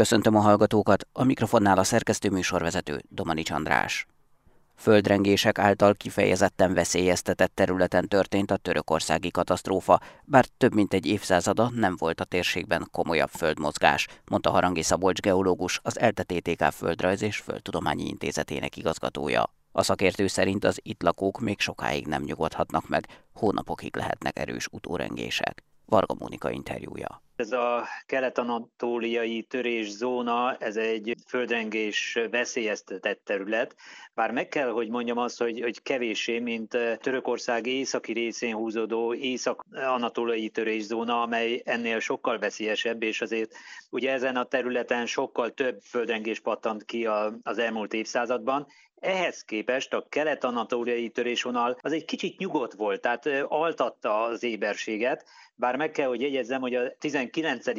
Köszöntöm a hallgatókat, a mikrofonnál a szerkesztő műsorvezető Domanics András. Földrengések által kifejezetten veszélyeztetett területen történt a törökországi katasztrófa, bár több mint egy évszázada nem volt a térségben komolyabb földmozgás, mondta Harangi Szabolcs geológus, az ELTE-TTK Földrajz és Földtudományi Intézetének igazgatója. A szakértő szerint az itt lakók még sokáig nem nyugodhatnak meg, hónapokig lehetnek erős utórengések. Varga Mónika interjúja. Ez a kelet-anatóliai törészóna, ez egy földrengés veszélyeztetett terület, bár meg kell, hogy mondjam azt, hogy, hogy kevésé, mint Törökország északi részén húzódó észak-anatóliai törészóna, amely ennél sokkal veszélyesebb, és azért ugye ezen a területen sokkal több földrengés pattant ki az elmúlt évszázadban, ehhez képest a kelet-anatóliai törésvonal az egy kicsit nyugodt volt, tehát altatta az éberséget, bár meg kell, hogy jegyezzem, hogy a 19.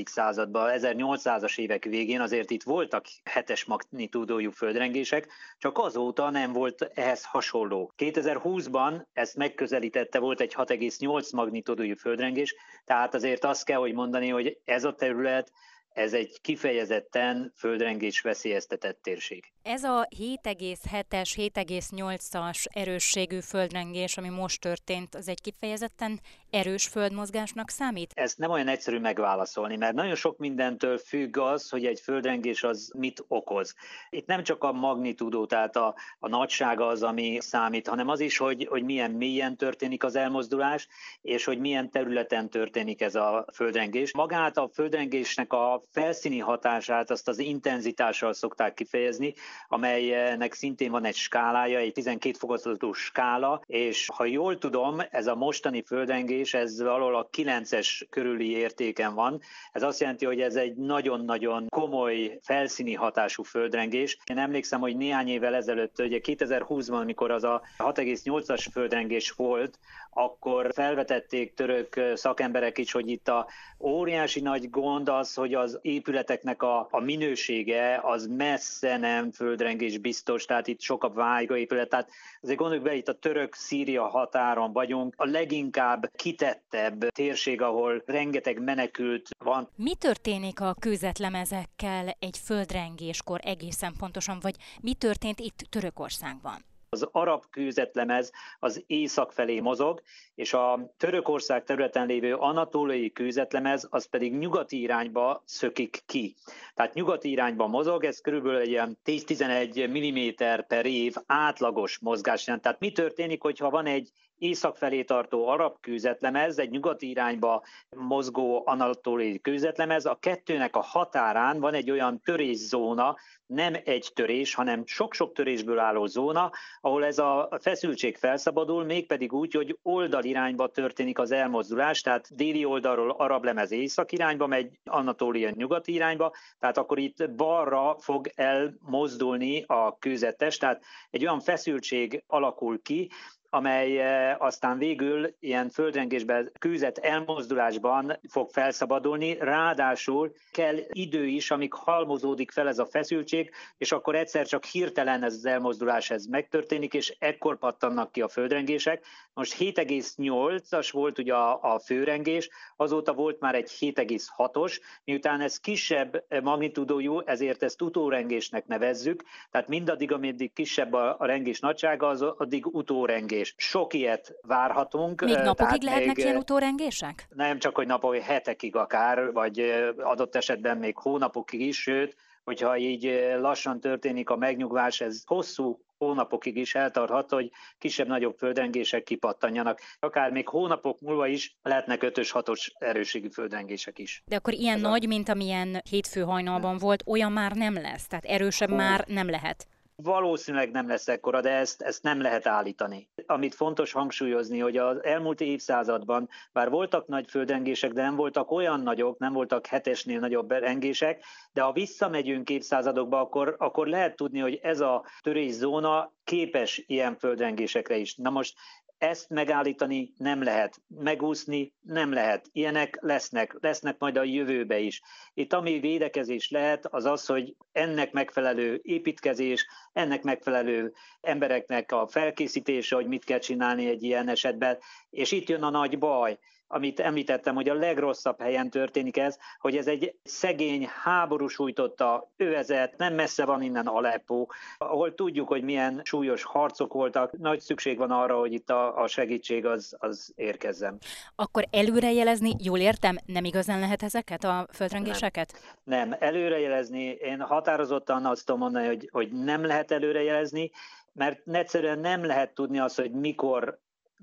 században, 1800-as évek végén azért itt voltak hetes magnitúdójú földrengések, csak azóta nem volt ehhez hasonló. 2020-ban ezt megközelítette, volt egy 6,8 magnitúdójú földrengés, tehát azért azt kell, hogy mondani, hogy ez a terület ez egy kifejezetten földrengés veszélyeztetett térség. Ez a 7,7-es, 7,8-as erősségű földrengés, ami most történt, az egy kifejezetten erős földmozgásnak számít? Ezt nem olyan egyszerű megválaszolni, mert nagyon sok mindentől függ az, hogy egy földrengés az mit okoz. Itt nem csak a magnitúdó, tehát a, a nagysága az, ami számít, hanem az is, hogy, hogy milyen mélyen történik az elmozdulás, és hogy milyen területen történik ez a földrengés. Magát a földrengésnek a felszíni hatását azt az intenzitással szokták kifejezni, amelynek szintén van egy skálája, egy 12 fokozatú skála, és ha jól tudom, ez a mostani földrengés, ez valahol a 9-es körüli értéken van. Ez azt jelenti, hogy ez egy nagyon-nagyon komoly felszíni hatású földrengés. Én emlékszem, hogy néhány évvel ezelőtt, ugye 2020-ban, amikor az a 6,8-as földrengés volt, akkor felvetették török szakemberek is, hogy itt a óriási nagy gond az, hogy az épületeknek a, a minősége az messze nem földrengés biztos, tehát itt sok a vájga épület, tehát azért gondoljuk be, itt a török-szíria határon vagyunk, a leginkább kitettebb térség, ahol rengeteg menekült van. Mi történik a kőzetlemezekkel egy földrengéskor egészen pontosan, vagy mi történt itt Törökországban? Az arab kőzetlemez az észak felé mozog, és a Törökország területen lévő anatóliai kőzetlemez az pedig nyugati irányba szökik ki. Tehát nyugati irányba mozog, ez körülbelül egy ilyen 10-11 mm per év átlagos mozgás. Tehát mi történik, hogyha van egy észak felé tartó arab kőzetlemez, egy nyugati irányba mozgó anatóliai kőzetlemez, a kettőnek a határán van egy olyan törészóna, nem egy törés, hanem sok-sok törésből álló zóna, ahol ez a feszültség felszabadul, mégpedig úgy, hogy oldalirányba történik az elmozdulás, tehát déli oldalról arab lemez észak irányba megy, Anatólia nyugati irányba, tehát akkor itt balra fog elmozdulni a kőzetes, tehát egy olyan feszültség alakul ki, amely eh, aztán végül ilyen földrengésben, kőzet elmozdulásban fog felszabadulni, ráadásul kell idő is, amíg halmozódik fel ez a feszültség, és akkor egyszer csak hirtelen ez az elmozdulás ez megtörténik, és ekkor pattannak ki a földrengések. Most 7,8-as volt ugye a, a főrengés, azóta volt már egy 7,6-os, miután ez kisebb magnitudójú, ezért ezt utórengésnek nevezzük, tehát mindaddig, ameddig kisebb a, a rengés nagysága, az addig utórengés utórengés. Sok ilyet várhatunk. Még napokig lehetnek még, ilyen utórengések? Nem csak, hogy napok, hetekig akár, vagy adott esetben még hónapokig is, sőt, hogyha így lassan történik a megnyugvás, ez hosszú hónapokig is eltarthat, hogy kisebb-nagyobb földrengések kipattanjanak. Akár még hónapok múlva is lehetnek ötös, hatos erőségű földrengések is. De akkor ilyen Ez nagy, a... mint amilyen hétfő hajnalban volt, olyan már nem lesz? Tehát erősebb Hú. már nem lehet? Valószínűleg nem lesz ekkora, de ezt, ezt nem lehet állítani. Amit fontos hangsúlyozni, hogy az elmúlt évszázadban, bár voltak nagy földrengések, de nem voltak olyan nagyok, nem voltak hetesnél nagyobb rengések, de ha visszamegyünk évszázadokba, akkor, akkor lehet tudni, hogy ez a törészóna képes ilyen földrengésekre is. Na most ezt megállítani nem lehet, megúszni nem lehet. Ilyenek lesznek, lesznek majd a jövőbe is. Itt ami védekezés lehet, az az, hogy ennek megfelelő építkezés, ennek megfelelő embereknek a felkészítése, hogy mit kell csinálni egy ilyen esetben, és itt jön a nagy baj, amit említettem, hogy a legrosszabb helyen történik ez, hogy ez egy szegény, háború sújtotta övezet, nem messze van innen Aleppo, ahol tudjuk, hogy milyen súlyos harcok voltak, nagy szükség van arra, hogy itt a, a segítség az, az érkezzen. Akkor előrejelezni, jól értem, nem igazán lehet ezeket a földrengéseket? Nem, nem előrejelezni, én határozottan azt tudom mondani, hogy, hogy nem lehet előrejelezni, mert egyszerűen nem lehet tudni azt, hogy mikor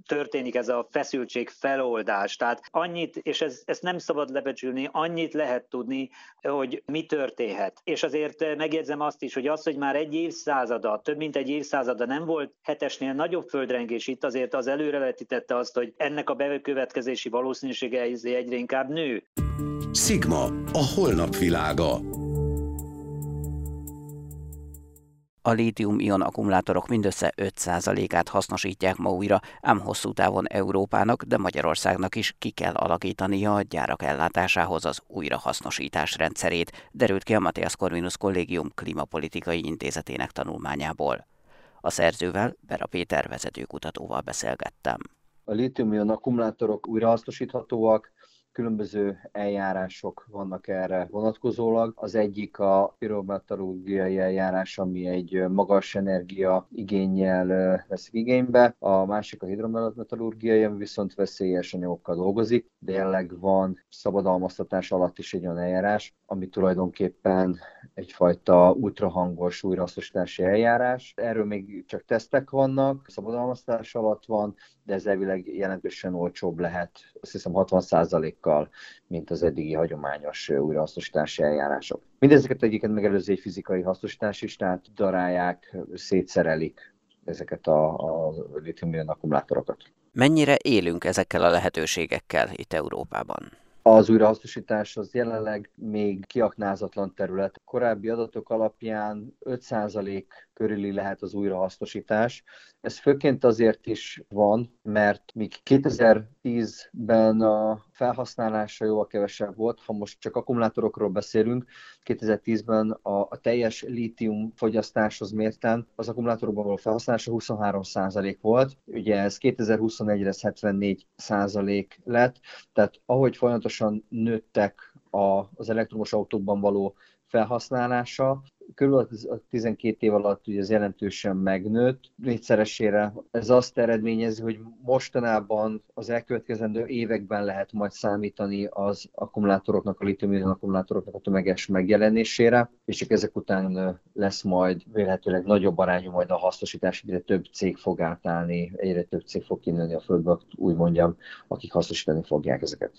történik ez a feszültség feloldás. Tehát annyit, és ez, ezt nem szabad lebecsülni, annyit lehet tudni, hogy mi történhet. És azért megjegyzem azt is, hogy az, hogy már egy évszázada, több mint egy évszázada nem volt hetesnél nagyobb földrengés itt, azért az előrevetítette azt, hogy ennek a bekövetkezési valószínűsége egyre inkább nő. Sigma, a holnap világa. A lítium-ion akkumulátorok mindössze 5%-át hasznosítják ma újra, ám hosszú távon Európának, de Magyarországnak is ki kell alakítania a gyárak ellátásához az újrahasznosítás rendszerét, derült ki a Matthias Corvinus Kollégium Klimapolitikai Intézetének tanulmányából. A szerzővel, Bera Péter vezetőkutatóval beszélgettem. A lítium-ion akkumulátorok újrahasznosíthatóak, különböző eljárások vannak erre vonatkozólag. Az egyik a pirometalurgiai eljárás, ami egy magas energia igényel vesz igénybe, a másik a hidrometalurgiai, ami viszont veszélyes anyagokkal dolgozik, de jelenleg van szabadalmaztatás alatt is egy olyan eljárás, ami tulajdonképpen egyfajta ultrahangos újrahasznosítási eljárás. Erről még csak tesztek vannak, szabadalmaztatás alatt van, de ez elvileg jelentősen olcsóbb lehet, azt hiszem 60%-kal, mint az eddigi hagyományos újrahasznosítási eljárások. Mindezeket egyébként megelőzi egy fizikai hasznosítás is, tehát darálják, szétszerelik ezeket a, a litium akkumulátorokat. Mennyire élünk ezekkel a lehetőségekkel itt Európában? Az újrahasznosítás az jelenleg még kiaknázatlan terület. Korábbi adatok alapján 5% körüli lehet az újrahasznosítás. Ez főként azért is van, mert míg 2010-ben a felhasználása jóval kevesebb volt, ha most csak akkumulátorokról beszélünk, 2010-ben a, a teljes lítium fogyasztáshoz mérten az akkumulátorokban való felhasználása 23% volt, ugye ez 2021-re 74% lett, tehát ahogy folyamatosan nőttek a, az elektromos autókban való felhasználása, körülbelül 12 év alatt ugye ez jelentősen megnőtt, négyszeresére. Ez azt eredményezi, hogy mostanában az elkövetkezendő években lehet majd számítani az akkumulátoroknak, a litium akkumulátoroknak a tömeges megjelenésére, és csak ezek után lesz majd vélhetőleg nagyobb arányú majd a hasznosítás, egyre több cég fog átállni, egyre több cég fog kinőni a földbe, úgy mondjam, akik hasznosítani fogják ezeket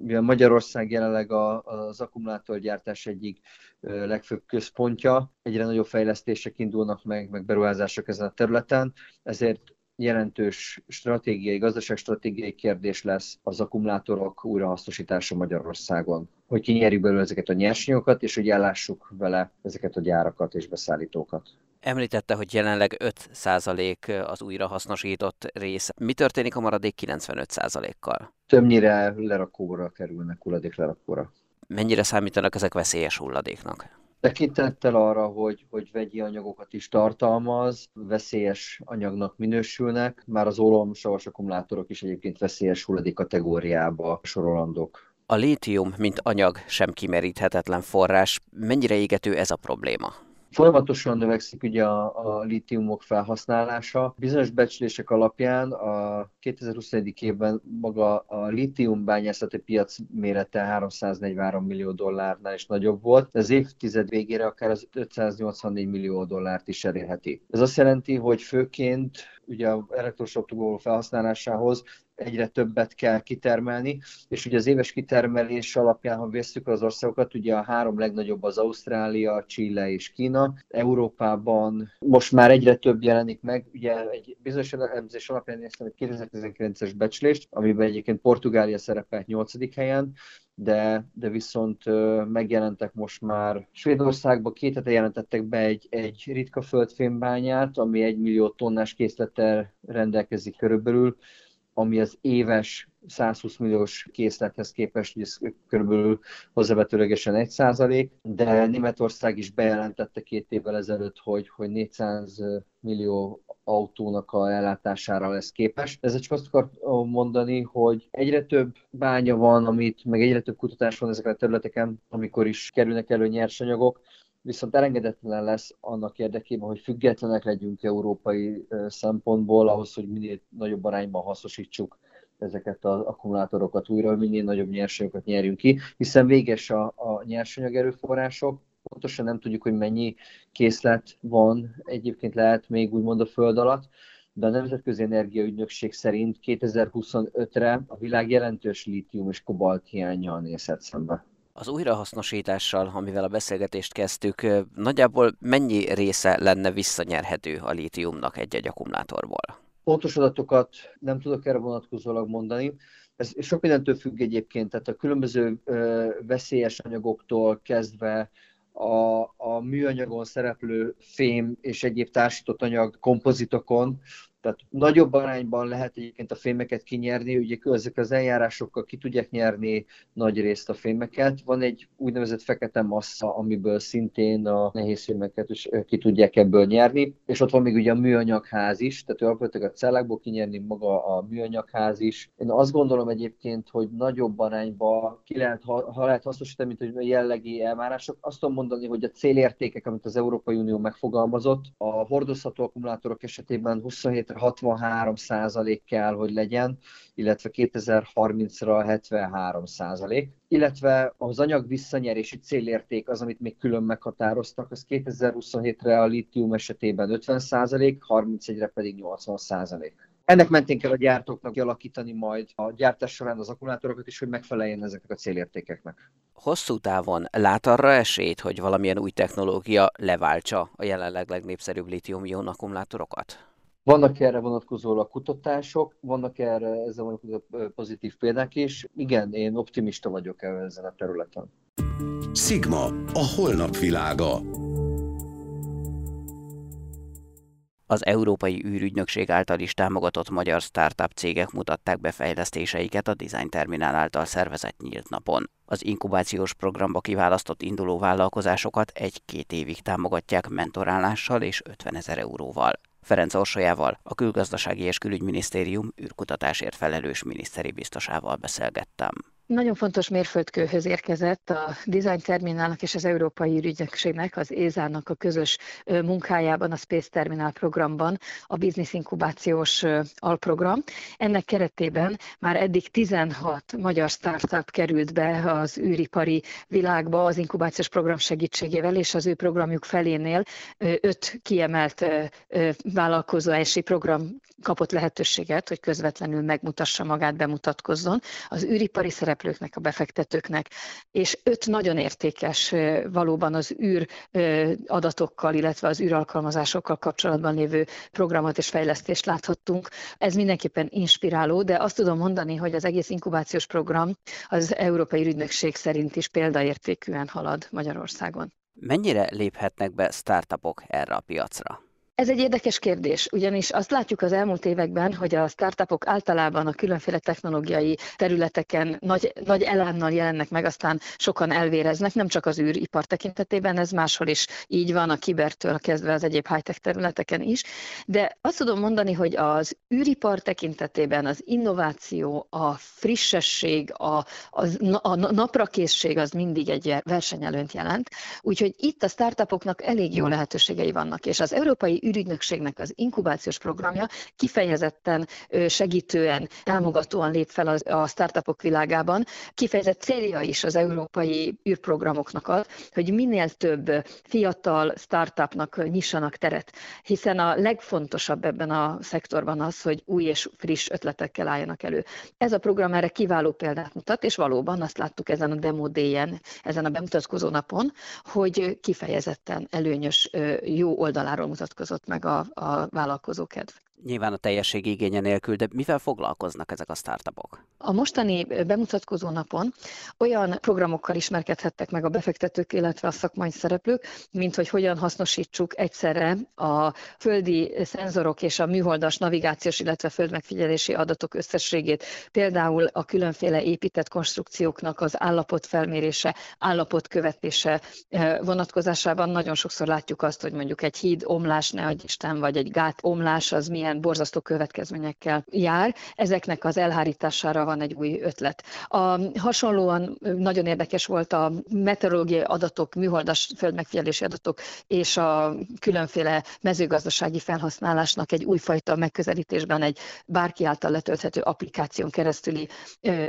mivel Magyarország jelenleg a, az akkumulátorgyártás egyik legfőbb központja, egyre nagyobb fejlesztések indulnak meg, meg beruházások ezen a területen, ezért jelentős stratégiai, gazdaságstratégiai kérdés lesz az akkumulátorok újrahasznosítása Magyarországon. Hogy kinyerjük belőle ezeket a nyersanyagokat, és hogy ellássuk vele ezeket a gyárakat és beszállítókat. Említette, hogy jelenleg 5% az újrahasznosított rész. Mi történik a maradék 95%-kal? Többnyire lerakóra kerülnek, hulladék lerakóra. Mennyire számítanak ezek veszélyes hulladéknak? Tekintettel arra, hogy, hogy vegyi anyagokat is tartalmaz, veszélyes anyagnak minősülnek, már az olomsavas akkumulátorok is egyébként veszélyes hulladék kategóriába sorolandók. A lítium, mint anyag, sem kimeríthetetlen forrás. Mennyire égető ez a probléma? Folyamatosan növekszik ugye a, a litiumok felhasználása. Bizonyos becslések alapján a 2021. évben maga a litium bányászati piac mérete 343 millió dollárnál is nagyobb volt. Az évtized végére akár az 584 millió dollárt is elérheti. Ez azt jelenti, hogy főként ugye az elektromos felhasználásához egyre többet kell kitermelni, és ugye az éves kitermelés alapján, ha veszük az országokat, ugye a három legnagyobb az Ausztrália, Chile és Kína. Európában most már egyre több jelenik meg, ugye egy bizonyos elemzés alapján néztem egy 2019-es becslést, amiben egyébként Portugália szerepelt 8. helyen, de, de viszont megjelentek most már Svédországban, két hete jelentettek be egy, egy ritka földfémbányát, ami egy millió tonnás készlettel rendelkezik körülbelül, ami az éves 120 milliós készlethez képest, hogy ez körülbelül hozzávetőlegesen 1 százalék, de Németország is bejelentette két évvel ezelőtt, hogy, hogy 400 millió autónak a ellátására lesz képes. Ezzel csak azt akar mondani, hogy egyre több bánya van, amit, meg egyre több kutatás van ezeken a területeken, amikor is kerülnek elő nyersanyagok, viszont elengedetlen lesz annak érdekében, hogy függetlenek legyünk európai szempontból, ahhoz, hogy minél nagyobb arányban hasznosítsuk ezeket az akkumulátorokat újra, hogy minél nagyobb nyersanyagokat nyerjünk ki, hiszen véges a, a nyersanyag erőforrások, pontosan nem tudjuk, hogy mennyi készlet van, egyébként lehet még úgymond a föld alatt, de a Nemzetközi Energiaügynökség szerint 2025-re a világ jelentős lítium és kobalt hiányjal nézhet szembe. Az újrahasznosítással, amivel a beszélgetést kezdtük, nagyjából mennyi része lenne visszanyerhető a lítiumnak egy-egy akkumulátorból? Pontos adatokat nem tudok erre vonatkozólag mondani. Ez sok mindentől függ egyébként, tehát a különböző veszélyes anyagoktól kezdve a, a műanyagon szereplő fém és egyéb társított anyag kompozitokon, tehát nagyobb arányban lehet egyébként a fémeket kinyerni, ugye ezek az eljárásokkal ki tudják nyerni nagy részt a fémeket. Van egy úgynevezett fekete massza, amiből szintén a nehéz fémeket is ki tudják ebből nyerni, és ott van még ugye a műanyagház is, tehát alapvetően a cellákból kinyerni maga a műanyagház is. Én azt gondolom egyébként, hogy nagyobb arányban ki lehet, ha lehet hasznosítani, mint hogy a jellegi elvárások. Azt tudom mondani, hogy a célértékek, amit az Európai Unió megfogalmazott, a hordozható akkumulátorok esetében 27 63 százalék kell, hogy legyen, illetve 2030-ra 73 százalék. Illetve az anyag visszanyerési célérték az, amit még külön meghatároztak, az 2027-re a litium esetében 50 százalék, 31-re pedig 80 százalék. Ennek mentén kell a gyártóknak kialakítani majd a gyártás során az akkumulátorokat is, hogy megfeleljen ezeknek a célértékeknek. Hosszú távon lát arra esélyt, hogy valamilyen új technológia leváltsa a jelenleg legnépszerűbb litium-ion akkumulátorokat? Vannak erre vonatkozólag kutatások, vannak erre ezzel vonatkozó pozitív példák is. Igen, én optimista vagyok ezen a területen. Sigma, a holnap világa. Az Európai űrügynökség által is támogatott magyar startup cégek mutatták be fejlesztéseiket a Design Terminál által szervezett nyílt napon. Az inkubációs programba kiválasztott induló vállalkozásokat egy-két évig támogatják mentorálással és 50 ezer euróval. Ferenc Orsolyával, a Külgazdasági és Külügyminisztérium űrkutatásért felelős miniszteri biztosával beszélgettem. Nagyon fontos mérföldkőhöz érkezett a Design Terminálnak és az Európai Ügynökségnek, az ESA-nak a közös munkájában, a Space Terminal programban a Business Inkubációs alprogram. Ennek keretében már eddig 16 magyar startup került be az űripari világba az inkubációs program segítségével, és az ő programjuk felénél öt kiemelt vállalkozó esély program kapott lehetőséget, hogy közvetlenül megmutassa magát, bemutatkozzon. Az űripari szereplőknek, a befektetőknek, és öt nagyon értékes valóban az űr adatokkal, illetve az űralkalmazásokkal kapcsolatban lévő programot és fejlesztést láthattunk. Ez mindenképpen inspiráló, de azt tudom mondani, hogy az egész inkubációs program az Európai Ügynökség szerint is példaértékűen halad Magyarországon. Mennyire léphetnek be startupok erre a piacra? Ez egy érdekes kérdés, ugyanis azt látjuk az elmúlt években, hogy a startupok általában a különféle technológiai területeken nagy, nagy elánnal jelennek meg, aztán sokan elvéreznek, nem csak az űripar tekintetében, ez máshol is így van, a kibertől kezdve az egyéb high-tech területeken is. De azt tudom mondani, hogy az űripar tekintetében az innováció, a frissesség, a, a, a naprakészség az mindig egy versenyelőnt jelent. Úgyhogy itt a startupoknak elég jó lehetőségei vannak, és az európai űrügynökségnek az inkubációs programja kifejezetten segítően, támogatóan lép fel a startupok világában. Kifejezett célja is az európai űrprogramoknak az, hogy minél több fiatal startupnak nyissanak teret, hiszen a legfontosabb ebben a szektorban az, hogy új és friss ötletekkel álljanak elő. Ez a program erre kiváló példát mutat, és valóban azt láttuk ezen a demo day-en, ezen a bemutatkozó napon, hogy kifejezetten előnyös, jó oldaláról mutatkozott mutatkozott meg a, a vállalkozókedv. Nyilván a teljesség igénye nélkül, de mivel foglalkoznak ezek a startupok? A mostani bemutatkozó napon olyan programokkal ismerkedhettek meg a befektetők, illetve a szakmai szereplők, mint hogy hogyan hasznosítsuk egyszerre a földi szenzorok és a műholdas navigációs, illetve földmegfigyelési adatok összességét, például a különféle épített konstrukcióknak az állapotfelmérése, állapotkövetése eh, vonatkozásában nagyon sokszor látjuk azt, hogy mondjuk egy híd omlás, ne Isten, vagy egy gát omlás az milyen borzasztó következményekkel jár. Ezeknek az elhárítására van egy új ötlet. A, hasonlóan nagyon érdekes volt a meteorológiai adatok, műholdas földmegfigyelési adatok és a különféle mezőgazdasági felhasználásnak egy újfajta megközelítésben egy bárki által letölthető applikáción keresztüli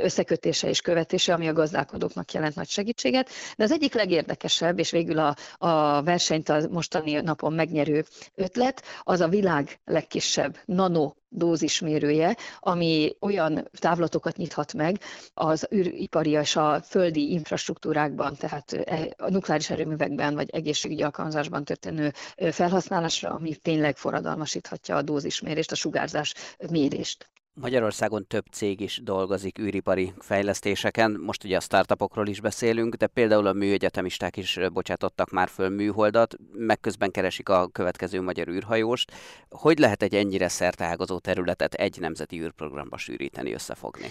összekötése és követése, ami a gazdálkodóknak jelent nagy segítséget. De az egyik legérdekesebb, és végül a, a versenyt a mostani napon megnyerő ötlet, az a világ legkisebb nano dózismérője, ami olyan távlatokat nyithat meg az űripari és a földi infrastruktúrákban, tehát e, a nukleáris erőművekben vagy egészségügyi alkalmazásban történő felhasználásra, ami tényleg forradalmasíthatja a dózismérést, a sugárzás mérést. Magyarországon több cég is dolgozik űripari fejlesztéseken, most ugye a startupokról is beszélünk, de például a műegyetemisták is bocsátottak már föl műholdat, meg közben keresik a következő magyar űrhajóst. Hogy lehet egy ennyire szerteágazó területet egy nemzeti űrprogramba sűríteni, összefogni?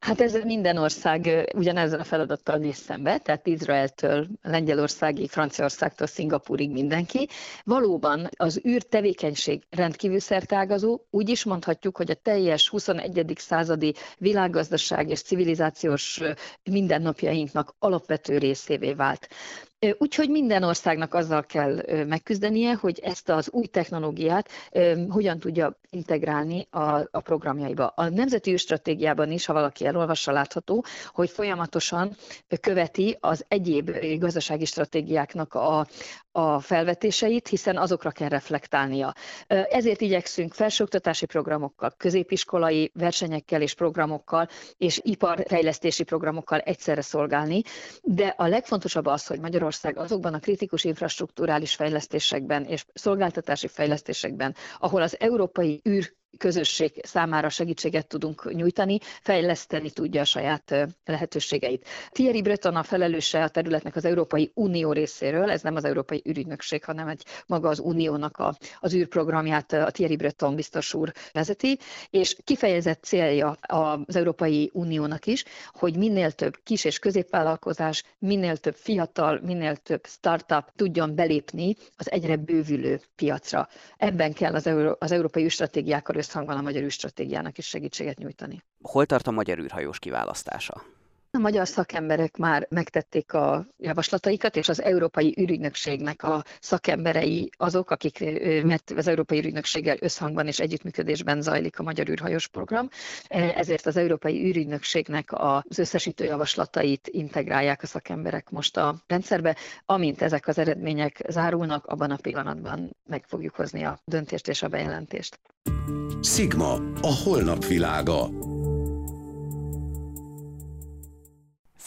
Hát ez minden ország ugyanezzel a feladattal néz szembe, tehát Izraeltől, Lengyelországig, Franciaországtól, Szingapúrig mindenki. Valóban az űr tevékenység rendkívül szertágazó, úgy is mondhatjuk, hogy a teljes 21. századi világgazdaság és civilizációs mindennapjainknak alapvető részévé vált. Úgyhogy minden országnak azzal kell megküzdenie, hogy ezt az új technológiát hogyan tudja integrálni a, a programjaiba. A nemzeti stratégiában is, ha valaki elolvassa, látható, hogy folyamatosan követi az egyéb gazdasági stratégiáknak a, a felvetéseit, hiszen azokra kell reflektálnia. Ezért igyekszünk felsőoktatási programokkal, középiskolai versenyekkel és programokkal és iparfejlesztési programokkal egyszerre szolgálni, de a legfontosabb az, hogy Magyarország azokban a kritikus infrastruktúrális fejlesztésekben és szolgáltatási fejlesztésekben, ahol az európai űr közösség számára segítséget tudunk nyújtani, fejleszteni tudja a saját lehetőségeit. Thierry Breton a felelőse a területnek az Európai Unió részéről, ez nem az Európai űrügynökség, hanem egy maga az Uniónak a, az űrprogramját a Thierry Breton biztos úr vezeti, és kifejezett célja az Európai Uniónak is, hogy minél több kis és középvállalkozás, minél több fiatal, minél több startup tudjon belépni az egyre bővülő piacra. Ebben kell az, Euró- az európai űrstratégiákkal összhangban a magyar űrstratégiának is segítséget nyújtani. Hol tart a magyar űrhajós kiválasztása? A magyar szakemberek már megtették a javaslataikat, és az Európai űrügynökségnek a szakemberei azok, akik, mert az Európai űrügynökséggel összhangban és együttműködésben zajlik a magyar űrhajós program, ezért az Európai űrügynökségnek az összesítő javaslatait integrálják a szakemberek most a rendszerbe. Amint ezek az eredmények zárulnak, abban a pillanatban meg fogjuk hozni a döntést és a bejelentést. Sigma, a holnap világa.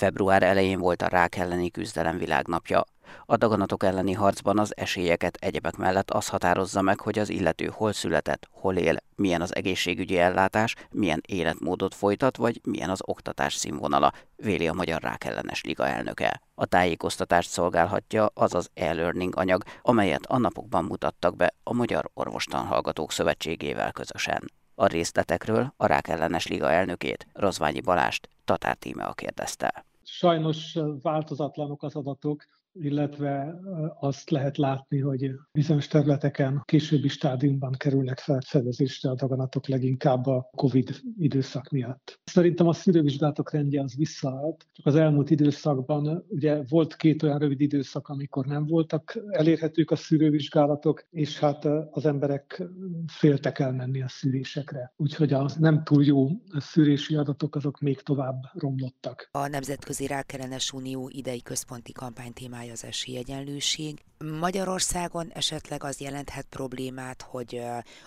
Február elején volt a rák elleni küzdelem világnapja. A daganatok elleni harcban az esélyeket egyebek mellett az határozza meg, hogy az illető hol született, hol él, milyen az egészségügyi ellátás, milyen életmódot folytat, vagy milyen az oktatás színvonala, véli a Magyar Rákellenes Liga elnöke. A tájékoztatást szolgálhatja az az e-learning anyag, amelyet a napokban mutattak be a Magyar Orvostan Hallgatók Szövetségével közösen. A részletekről a Rákellenes Liga elnökét, Rozványi Balást, Tatár Tímea kérdezte. Sajnos változatlanok az adatok, illetve azt lehet látni, hogy bizonyos területeken későbbi stádiumban kerülnek felfedezésre a daganatok leginkább a COVID időszak miatt. Szerintem a szűrővizsgálatok rendje az visszaállt, csak az elmúlt időszakban ugye volt két olyan rövid időszak, amikor nem voltak elérhetők a szűrővizsgálatok, és hát az emberek féltek elmenni a szűrésekre. Úgyhogy a nem túl jó szűrési adatok azok még tovább romlottak. A Nemzetközi Rákellenes Unió idei központi kampány témája témája az esélyegyenlőség. Magyarországon esetleg az jelenthet problémát, hogy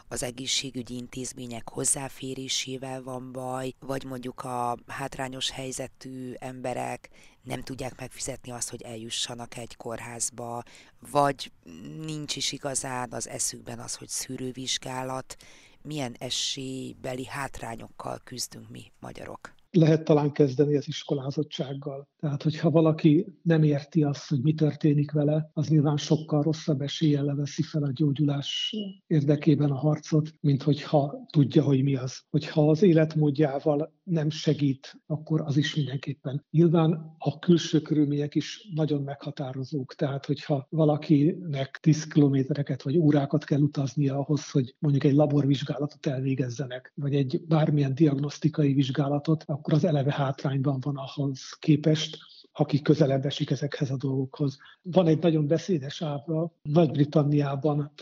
az egészségügyi intézmények hozzáférésével van baj, vagy mondjuk a hátrányos helyzetű emberek nem tudják megfizetni azt, hogy eljussanak egy kórházba, vagy nincs is igazán az eszükben az, hogy szűrővizsgálat milyen esélybeli hátrányokkal küzdünk mi magyarok? Lehet talán kezdeni az iskolázottsággal. Tehát, hogyha valaki nem érti azt, hogy mi történik vele, az nyilván sokkal rosszabb eséllyel leveszi fel a gyógyulás érdekében a harcot, mint hogyha tudja, hogy mi az. Hogyha az életmódjával nem segít, akkor az is mindenképpen. Nyilván a külső körülmények is nagyon meghatározók. Tehát, hogyha valakinek 10 kilométereket vagy órákat kell utaznia ahhoz, hogy mondjuk egy laborvizsgálatot elvégezzenek, vagy egy bármilyen diagnosztikai vizsgálatot, akkor az eleve hátrányban van ahhoz képest, aki közelebb esik ezekhez a dolgokhoz. Van egy nagyon beszédes ábra Nagy-Britanniában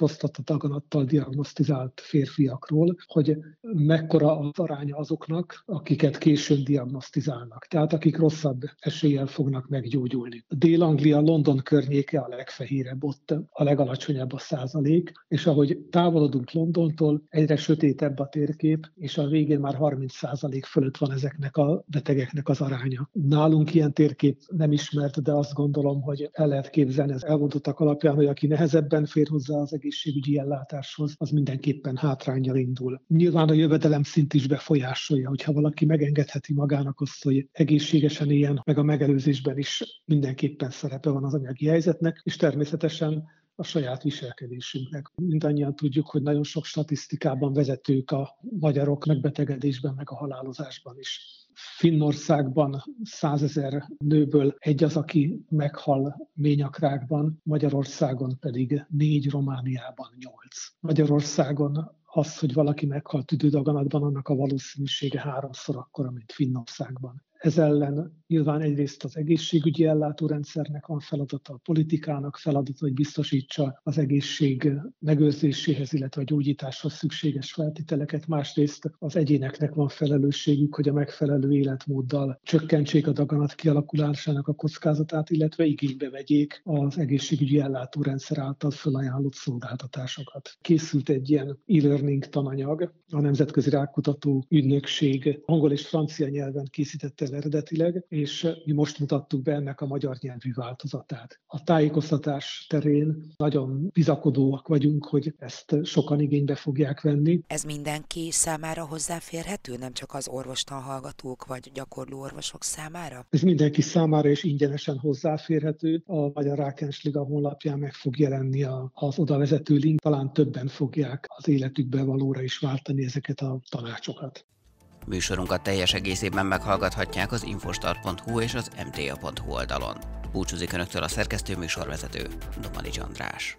daganattal diagnosztizált férfiakról, hogy mekkora az aránya azoknak, akiket későn diagnosztizálnak, tehát akik rosszabb eséllyel fognak meggyógyulni. Dél-Anglia, London környéke a legfehérebb, ott a legalacsonyabb a százalék, és ahogy távolodunk Londontól, egyre sötétebb a térkép, és a végén már 30 százalék fölött van ezeknek a betegeknek az aránya. Nálunk ilyen térkép nem ismert, de azt gondolom, hogy el lehet képzelni az elmondottak alapján, hogy aki nehezebben fér hozzá az egészségügyi ellátáshoz, az mindenképpen hátrányjal indul. Nyilván a jövedelem szint is befolyásolja, hogyha valaki megengedheti magának azt, hogy egészségesen éljen, meg a megelőzésben is mindenképpen szerepe van az anyagi helyzetnek, és természetesen a saját viselkedésünknek. Mindannyian tudjuk, hogy nagyon sok statisztikában vezetők a magyarok megbetegedésben, meg a halálozásban is. Finnországban százezer nőből egy az, aki meghal ményakrákban, Magyarországon pedig négy, Romániában nyolc. Magyarországon az, hogy valaki meghalt tüdődaganatban, annak a valószínűsége háromszor akkora, mint Finnországban. Ez ellen nyilván egyrészt az egészségügyi ellátórendszernek van feladata, a politikának feladata, hogy biztosítsa az egészség megőrzéséhez, illetve a gyógyításhoz szükséges feltételeket. Másrészt az egyéneknek van felelősségük, hogy a megfelelő életmóddal csökkentsék a daganat kialakulásának a kockázatát, illetve igénybe vegyék az egészségügyi ellátórendszer által felajánlott szolgáltatásokat. Készült egy ilyen e-learning tananyag, a Nemzetközi Rákutató Ügynökség angol és francia nyelven készítette el eredetileg, és mi most mutattuk be ennek a magyar nyelvű változatát. A tájékoztatás terén nagyon bizakodóak vagyunk, hogy ezt sokan igénybe fogják venni. Ez mindenki számára hozzáférhető, nem csak az orvostan hallgatók vagy gyakorló orvosok számára? Ez mindenki számára is ingyenesen hozzáférhető. A Magyar Rákensliga honlapján meg fog jelenni az oda vezető link, talán többen fogják az életükbe valóra is váltani ezeket a tanácsokat. Műsorunkat teljes egészében meghallgathatják az infostart.hu és az mta.hu oldalon. Búcsúzik Önöktől a szerkesztő műsorvezető, Domani András.